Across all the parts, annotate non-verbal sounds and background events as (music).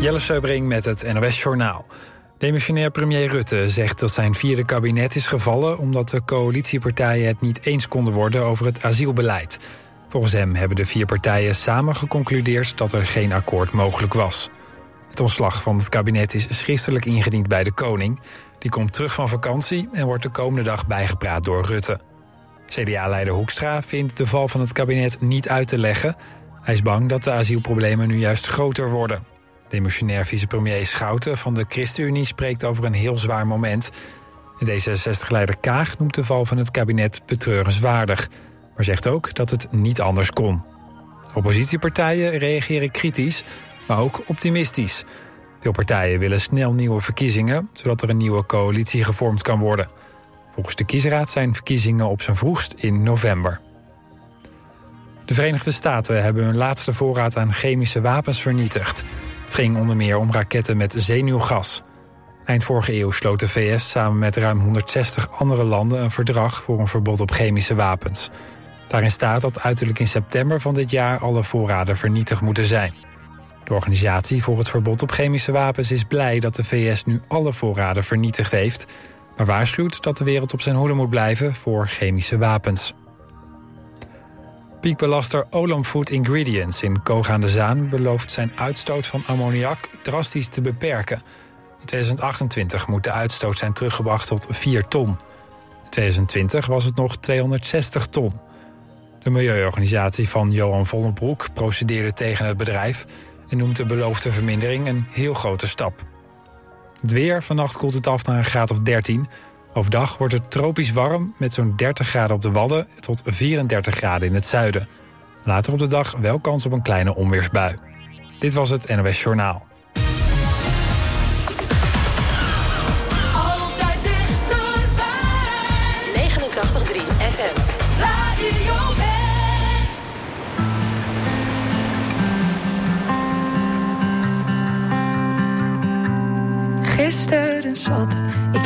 Jelle Seubring met het NOS Journaal. Demissionair premier Rutte zegt dat zijn vierde kabinet is gevallen... omdat de coalitiepartijen het niet eens konden worden over het asielbeleid. Volgens hem hebben de vier partijen samen geconcludeerd... dat er geen akkoord mogelijk was. Het ontslag van het kabinet is schriftelijk ingediend bij de koning. Die komt terug van vakantie en wordt de komende dag bijgepraat door Rutte. CDA-leider Hoekstra vindt de val van het kabinet niet uit te leggen. Hij is bang dat de asielproblemen nu juist groter worden. Demissionair vicepremier Schouten van de ChristenUnie spreekt over een heel zwaar moment. D66-leider Kaag noemt de val van het kabinet betreurenswaardig... maar zegt ook dat het niet anders kon. Oppositiepartijen reageren kritisch, maar ook optimistisch. Veel partijen willen snel nieuwe verkiezingen... zodat er een nieuwe coalitie gevormd kan worden. Volgens de kiesraad zijn verkiezingen op zijn vroegst in november. De Verenigde Staten hebben hun laatste voorraad aan chemische wapens vernietigd. Het ging onder meer om raketten met zenuwgas. Eind vorige eeuw sloot de VS samen met ruim 160 andere landen een verdrag voor een verbod op chemische wapens. Daarin staat dat uiterlijk in september van dit jaar alle voorraden vernietigd moeten zijn. De organisatie voor het verbod op chemische wapens is blij dat de VS nu alle voorraden vernietigd heeft, maar waarschuwt dat de wereld op zijn hoede moet blijven voor chemische wapens. Piekbelaster Olam Food Ingredients in Koog aan de Zaan belooft zijn uitstoot van ammoniak drastisch te beperken. In 2028 moet de uitstoot zijn teruggebracht tot 4 ton. In 2020 was het nog 260 ton. De milieuorganisatie van Johan Vollenbroek procedeerde tegen het bedrijf en noemt de beloofde vermindering een heel grote stap. Het weer, vannacht koelt het af naar een graad of 13. Overdag wordt het tropisch warm met zo'n 30 graden op de Wadden tot 34 graden in het zuiden. Later op de dag wel kans op een kleine onweersbui. Dit was het NOS Journaal. Altijd dichterbij. 89.3 FM. Radio West. Gisteren zat ik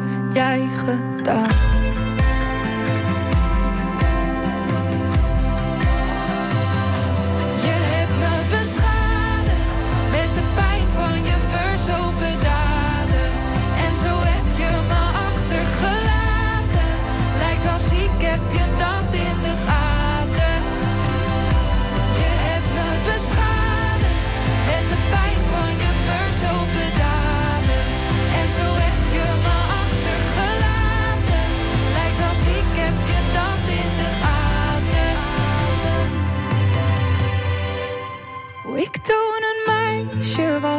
jij gedaan.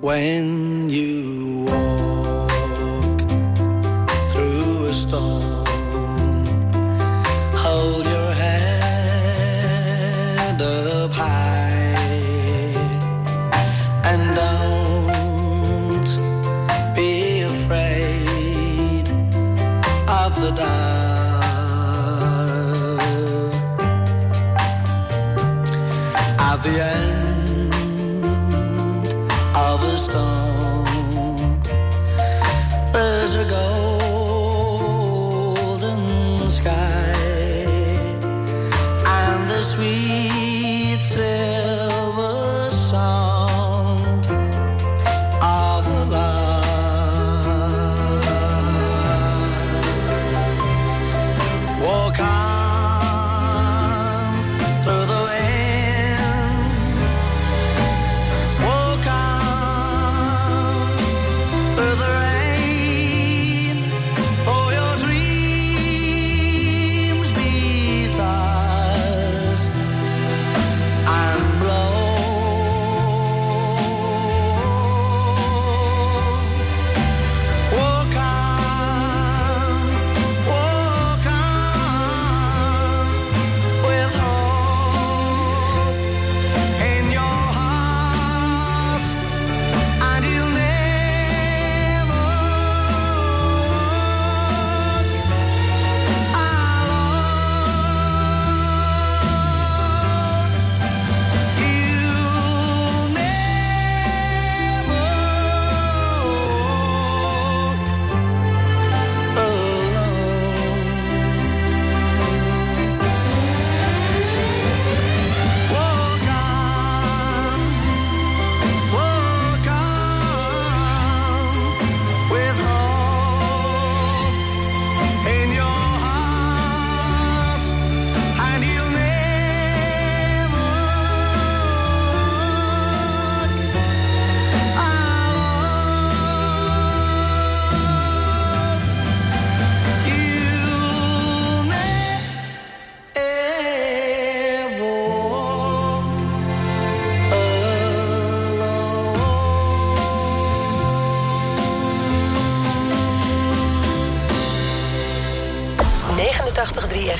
when you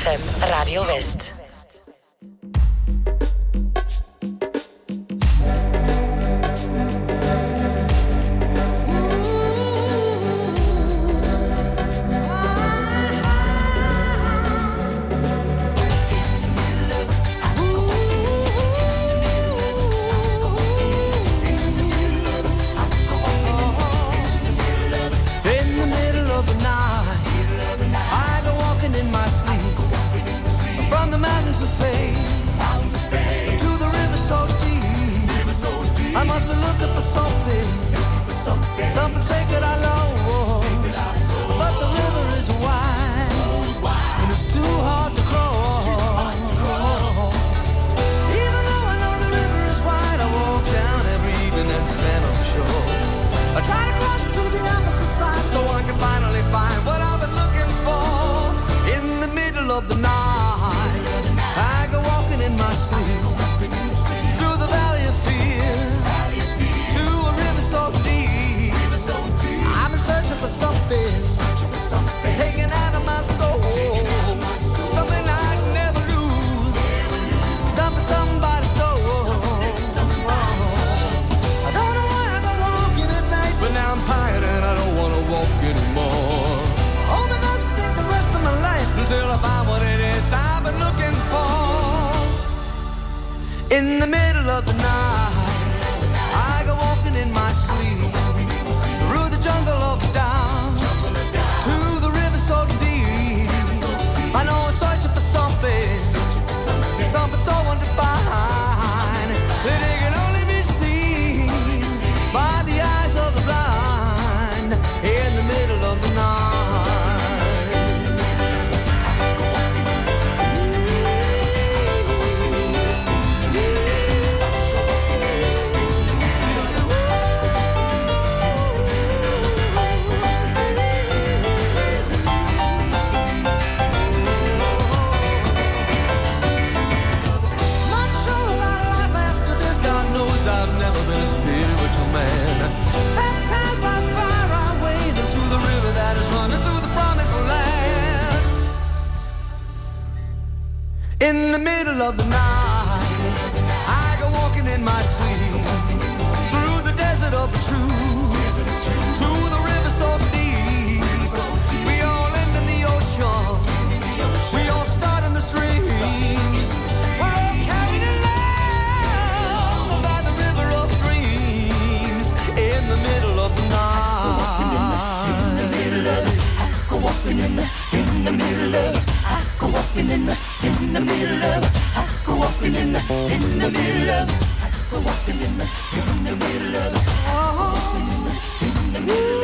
ZFM Radio West. In the in the middle of. I go walking in the in the middle of. I go walking in the in the middle of it. Oh, in the middle of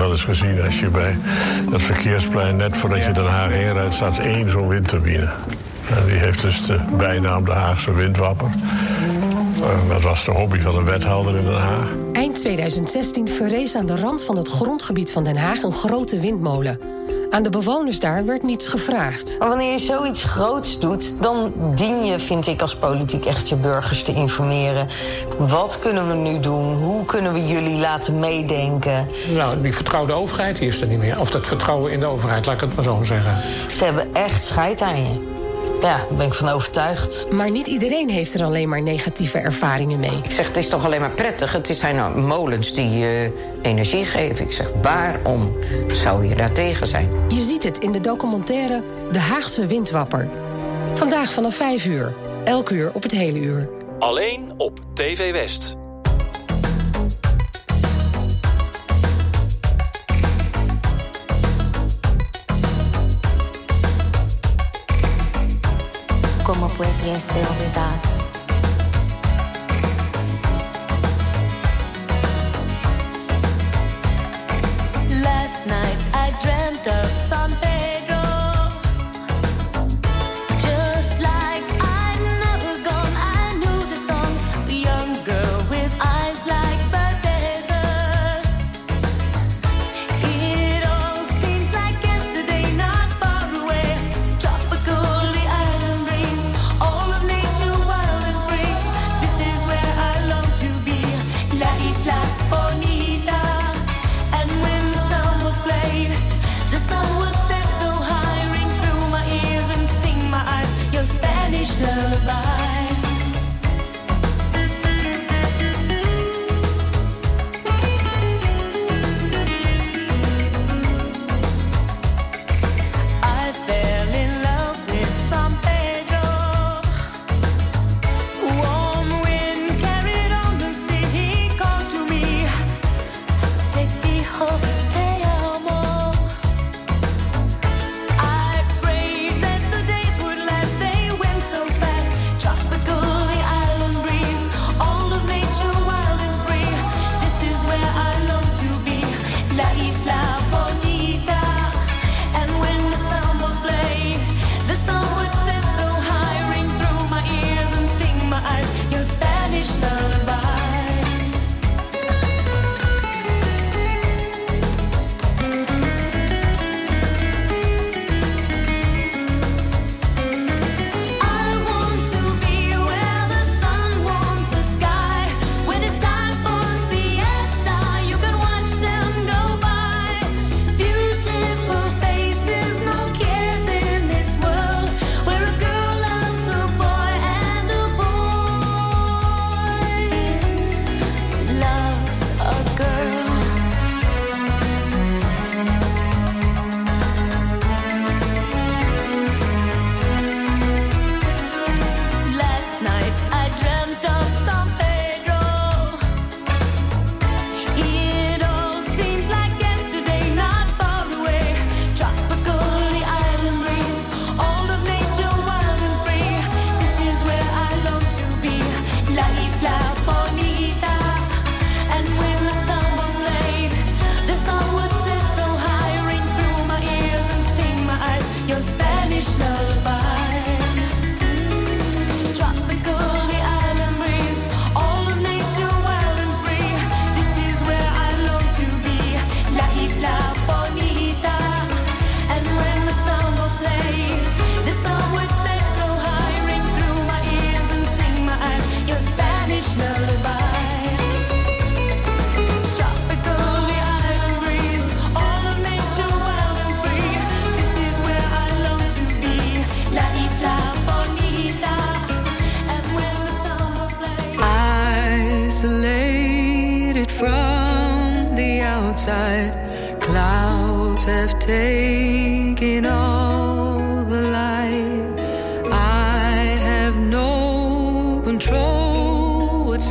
wel eens gezien. Als je bij dat verkeersplein, net voordat je Den Haag heen staat één zo'n windturbine. En die heeft dus de bijnaam de Haagse windwapper. En dat was de hobby van een wethouder in Den Haag. Eind 2016 verrees aan de rand van het grondgebied van Den Haag een grote windmolen. Aan de bewoners daar werd niets gevraagd. Maar wanneer je zoiets groots doet, dan dien je, vind ik, als politiek echt je burgers te informeren. Wat kunnen we nu doen? Hoe kunnen we jullie laten meedenken? Nou, die vertrouwde overheid die is er niet meer. Of dat vertrouwen in de overheid, laat ik het maar zo zeggen. Ze hebben echt scheid aan je. Ja, daar ben ik van overtuigd. Maar niet iedereen heeft er alleen maar negatieve ervaringen mee. Ik zeg, het is toch alleen maar prettig. Het zijn nou molens die eh, energie geven. Ik zeg, waarom zou je daar tegen zijn? Je ziet het in de documentaire De Haagse Windwapper. Vandaag vanaf 5 uur. Elk uur op het hele uur. Alleen op TV West. como pudiese olvidar.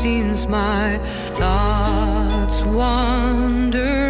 Seems my thoughts wander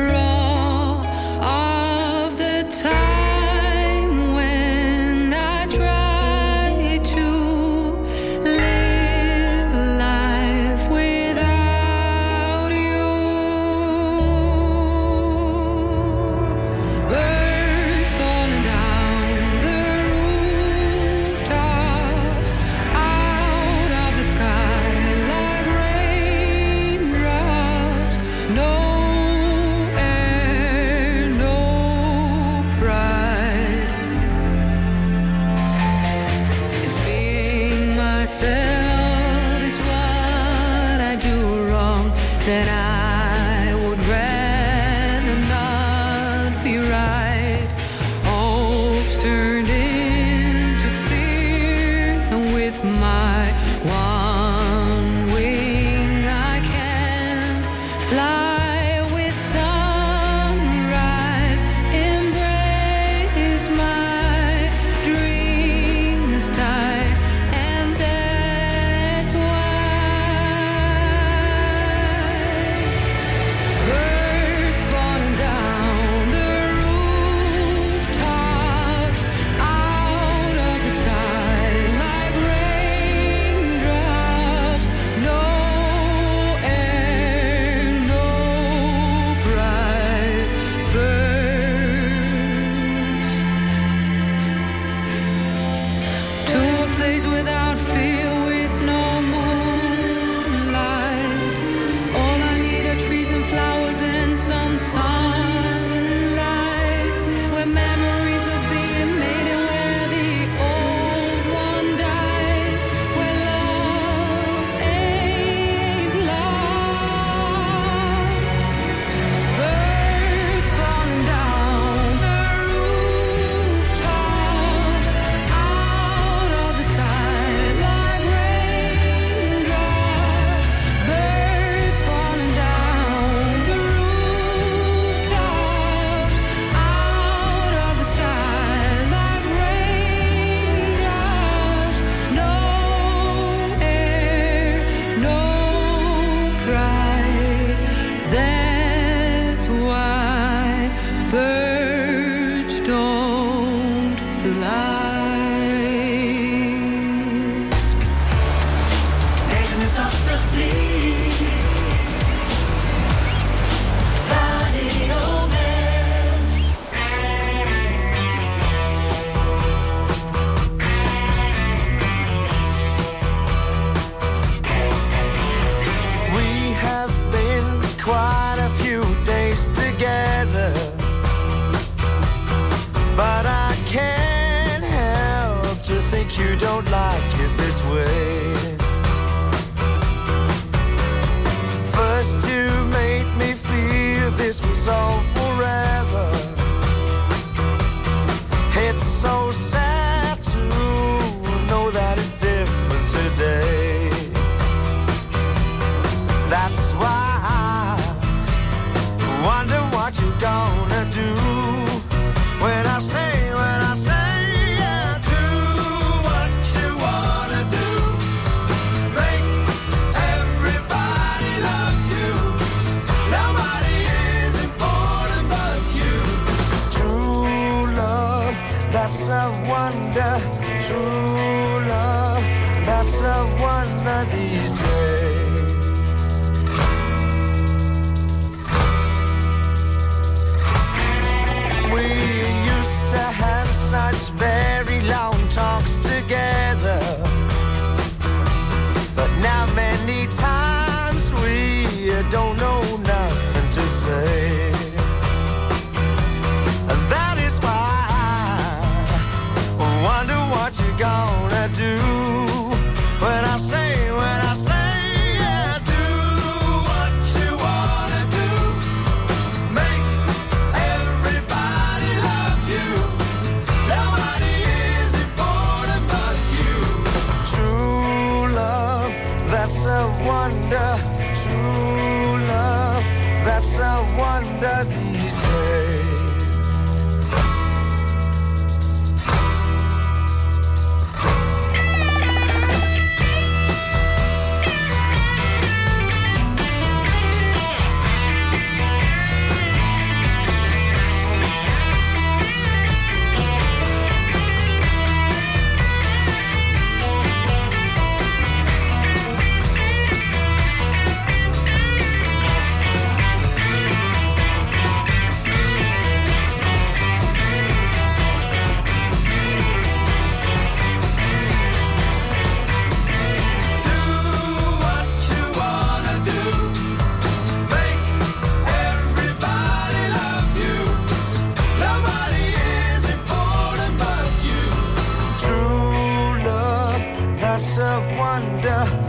wonder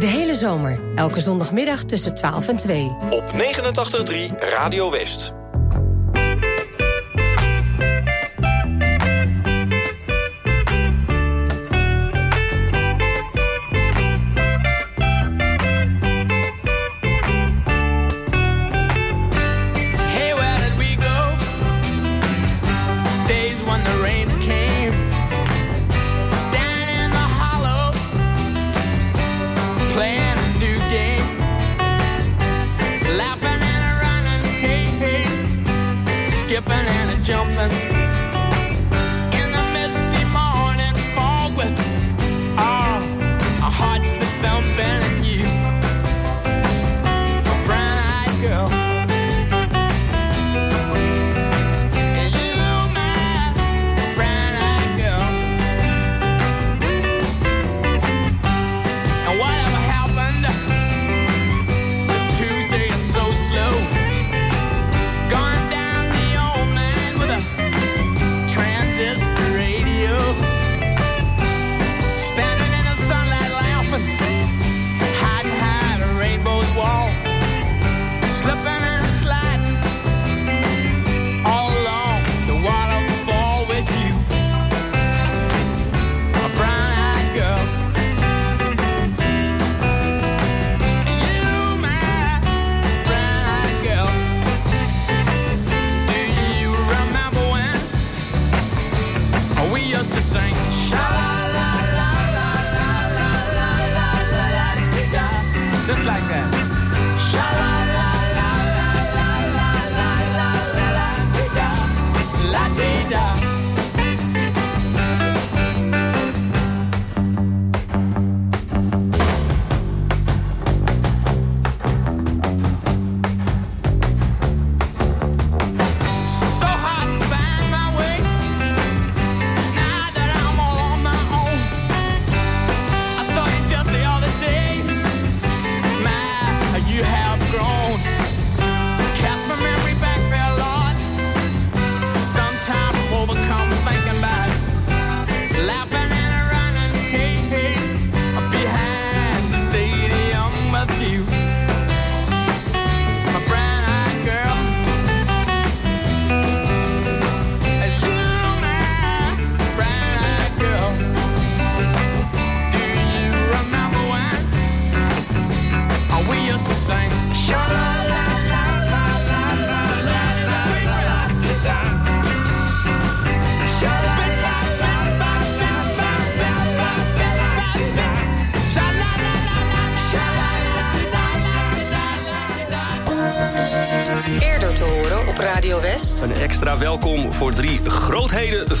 De hele zomer, elke zondagmiddag tussen 12 en 2. Op 89.3 Radio West.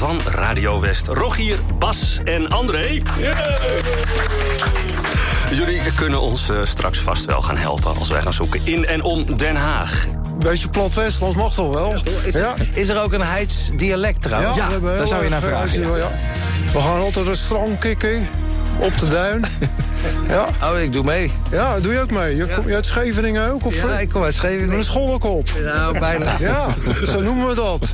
Van Radio West. Rogier, Bas en André. Jullie kunnen ons eh, straks vast wel gaan helpen als wij gaan zoeken in en om Den Haag. Beetje plat Westlands mag toch wel? Is, ja. is er ook een Heids dialect trouwens? Ja, daar zou je naar vragen. ja. We gaan altijd een strand kikken op de duin. (laughs) ja. Oh, ik doe mee. Ja, doe je ook mee. Je komt je uit Scheveningen ook? Of Ja, ik kom uit Scheveningen. Een schollekop. Nou, bijna. (laughs) Ja, zo noemen we dat.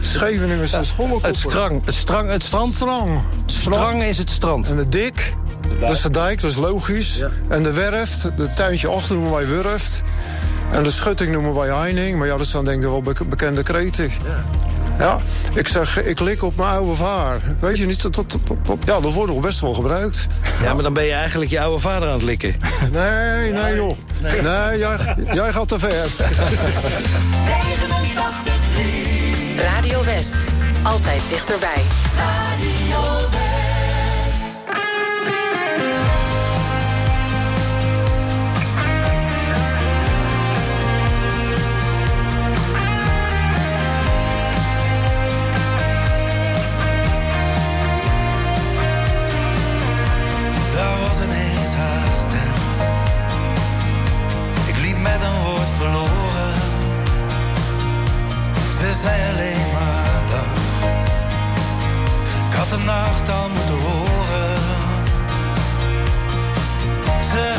Scheveningen is een schollekop. Het strang, het strang, het strand. Strang. Strang is het strand. En de dik, dat is de dijk, dat is logisch. En de werft, het tuintje achter noemen wij wurft. En de schutting noemen wij heining. Maar ja, dat zijn denk ik wel bek- bekende kreten. Ja, ik zeg, ik lik op mijn oude vaar. Weet je niet, dat, dat, dat- dat- ja, dat wordt nog best wel gebruikt. Ja, maar dan ben je eigenlijk je oude vader aan het likken. (laughs) Nee, nee joh. Nee, jij, jij gaat te ver. (laughs) Radio West. Altijd dichterbij. Daar Ze zei alleen maar dag. Ik had de nacht al moeten horen. Ze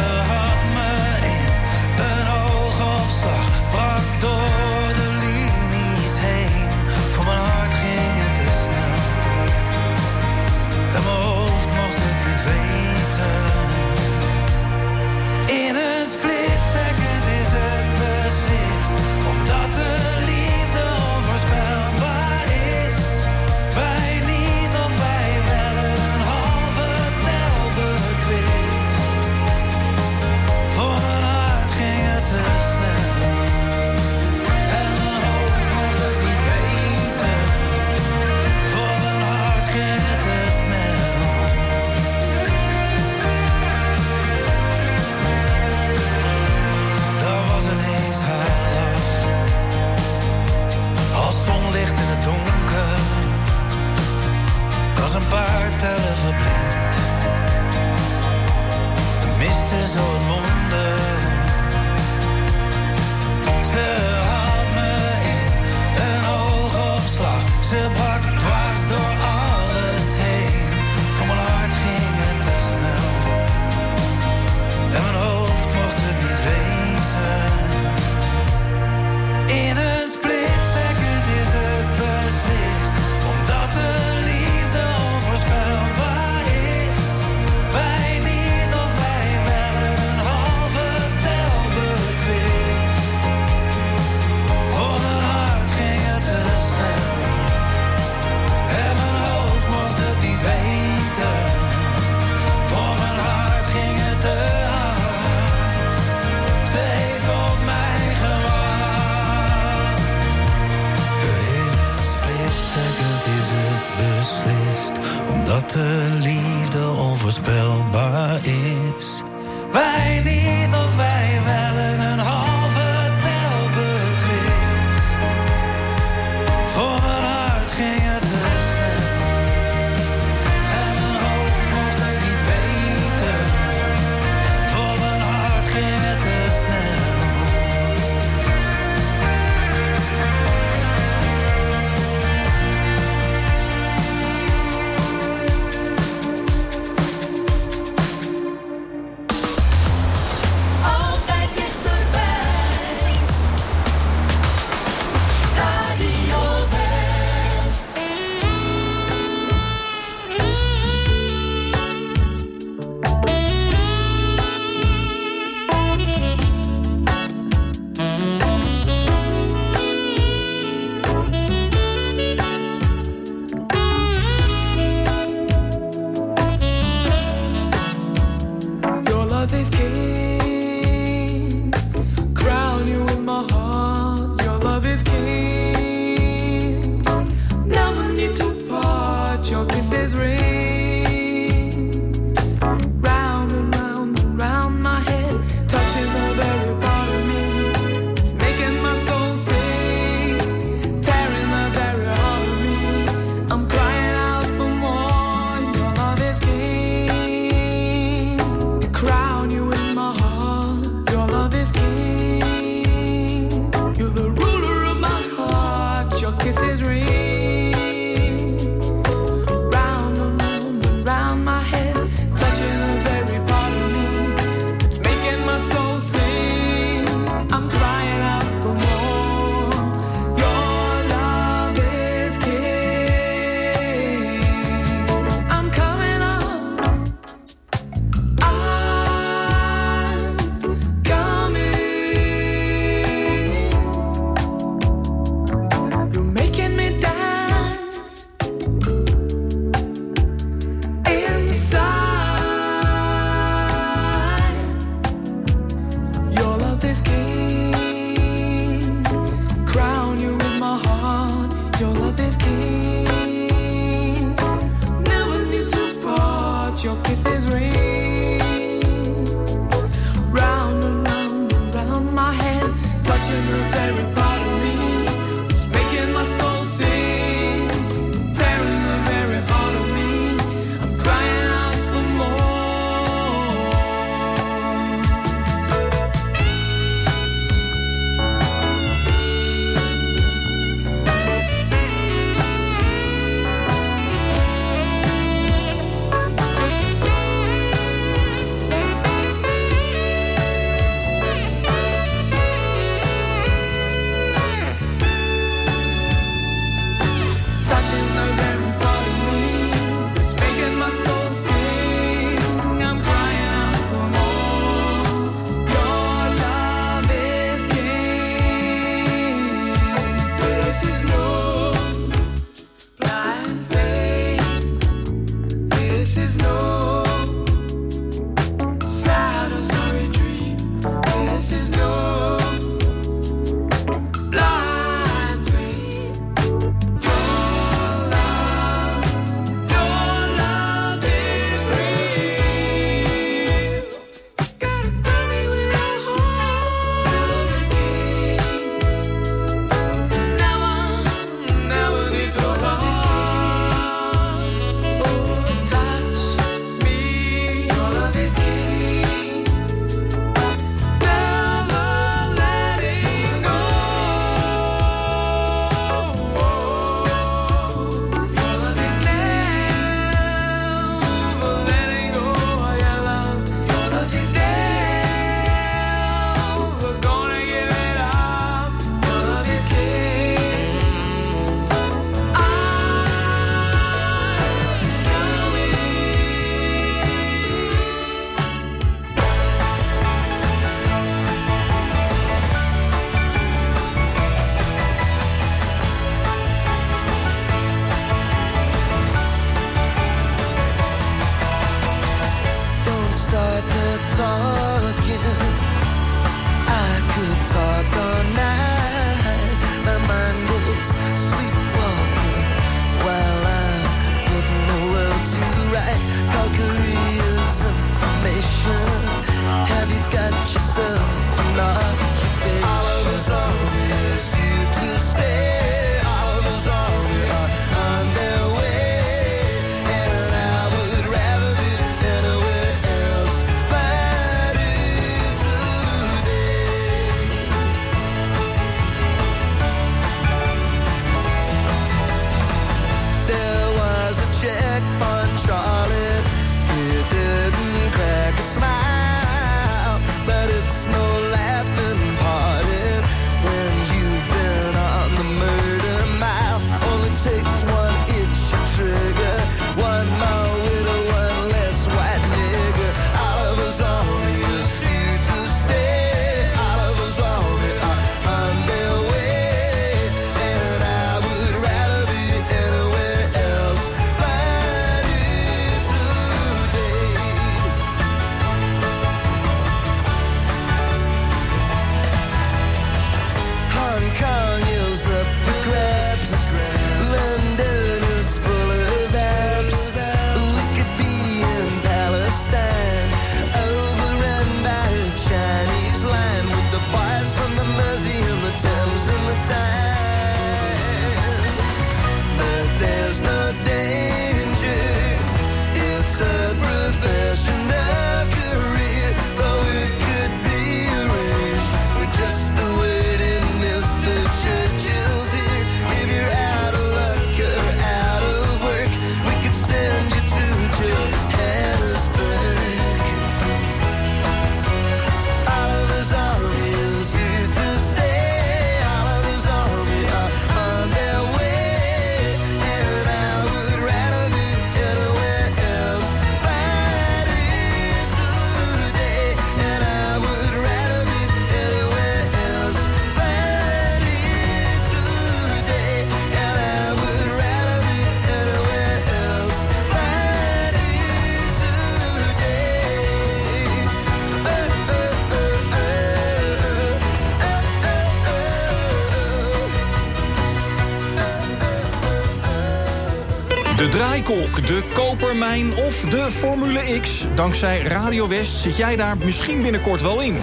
Draaikolk, de kopermijn of de Formule X. Dankzij Radio West zit jij daar misschien binnenkort wel in.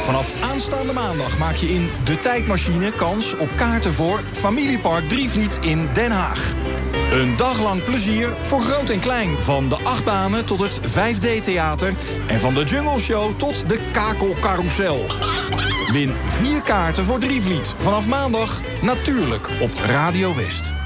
Vanaf aanstaande maandag maak je in De Tijdmachine kans op kaarten voor Familiepark Drievliet in Den Haag. Een dag lang plezier voor groot en klein. Van de achtbanen tot het 5D-theater. En van de Jungle Show tot de kakelcarousel. Win vier kaarten voor Drievliet. Vanaf maandag natuurlijk op Radio West.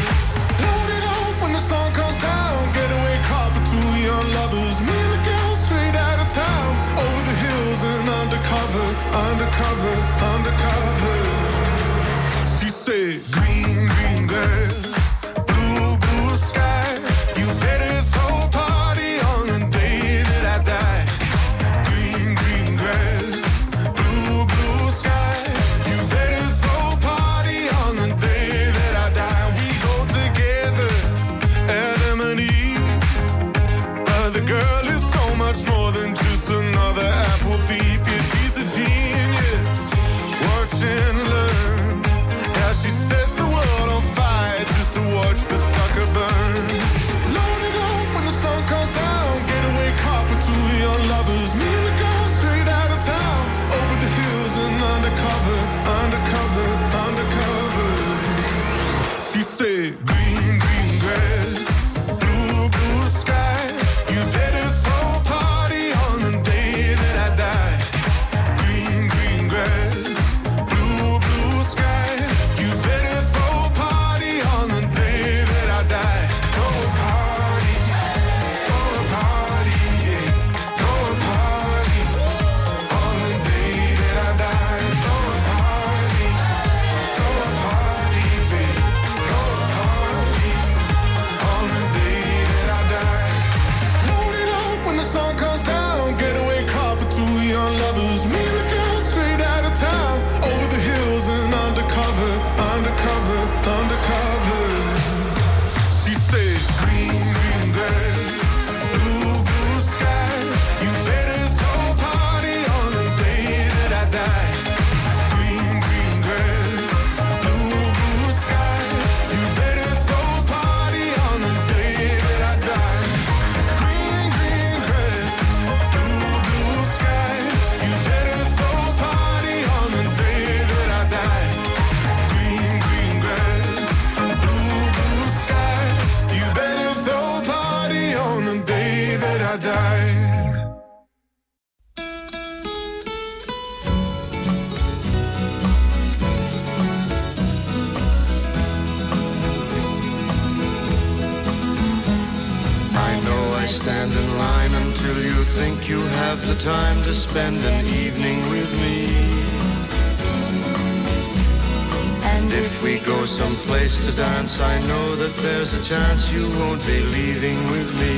Dance, I know that there's a chance you won't be leaving with me.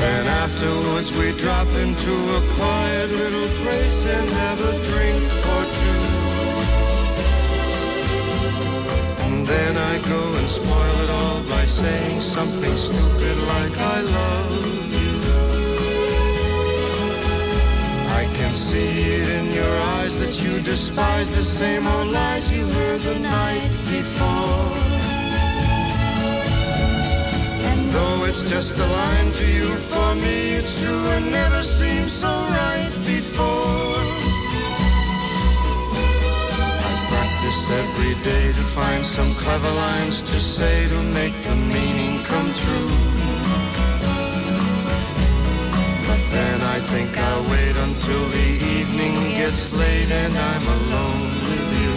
Then afterwards we drop into a quiet little place and have a drink or two. And then I go and spoil it all by saying something stupid like I love you. See it in your eyes that you despise the same old lies you heard the night before. And though it's just a line to you, for me it's true and never seemed so right before. I practice every day to find some clever lines to say to make the meaning come true. Gets late and I'm alone with you.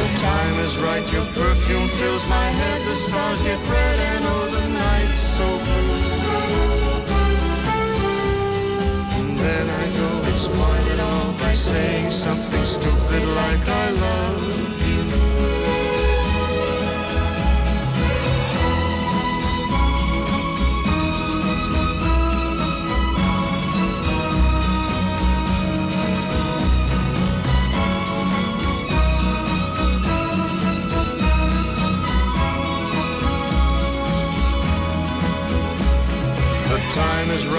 The time is right, your perfume fills my head, the stars get red and oh the night's so blue. And then I go and spoil it all by saying something stupid like I love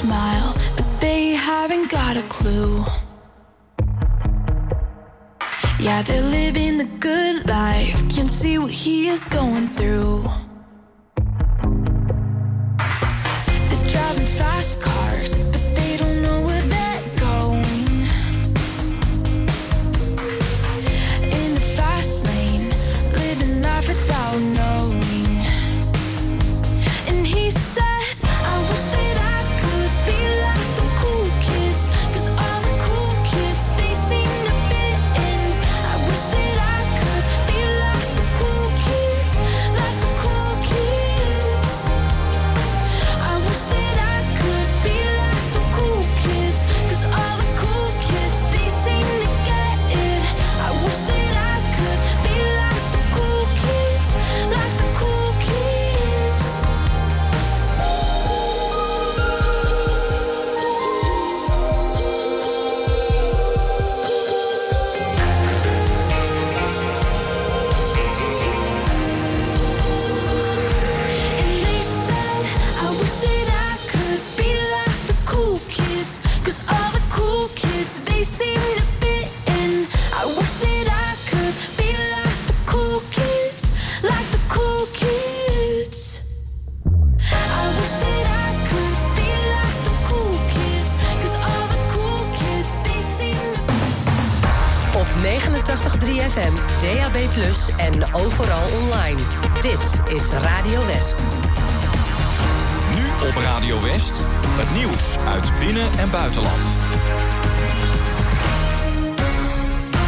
smile, but they haven't got a clue. Yeah, they're living the good life, can't see what he is going through.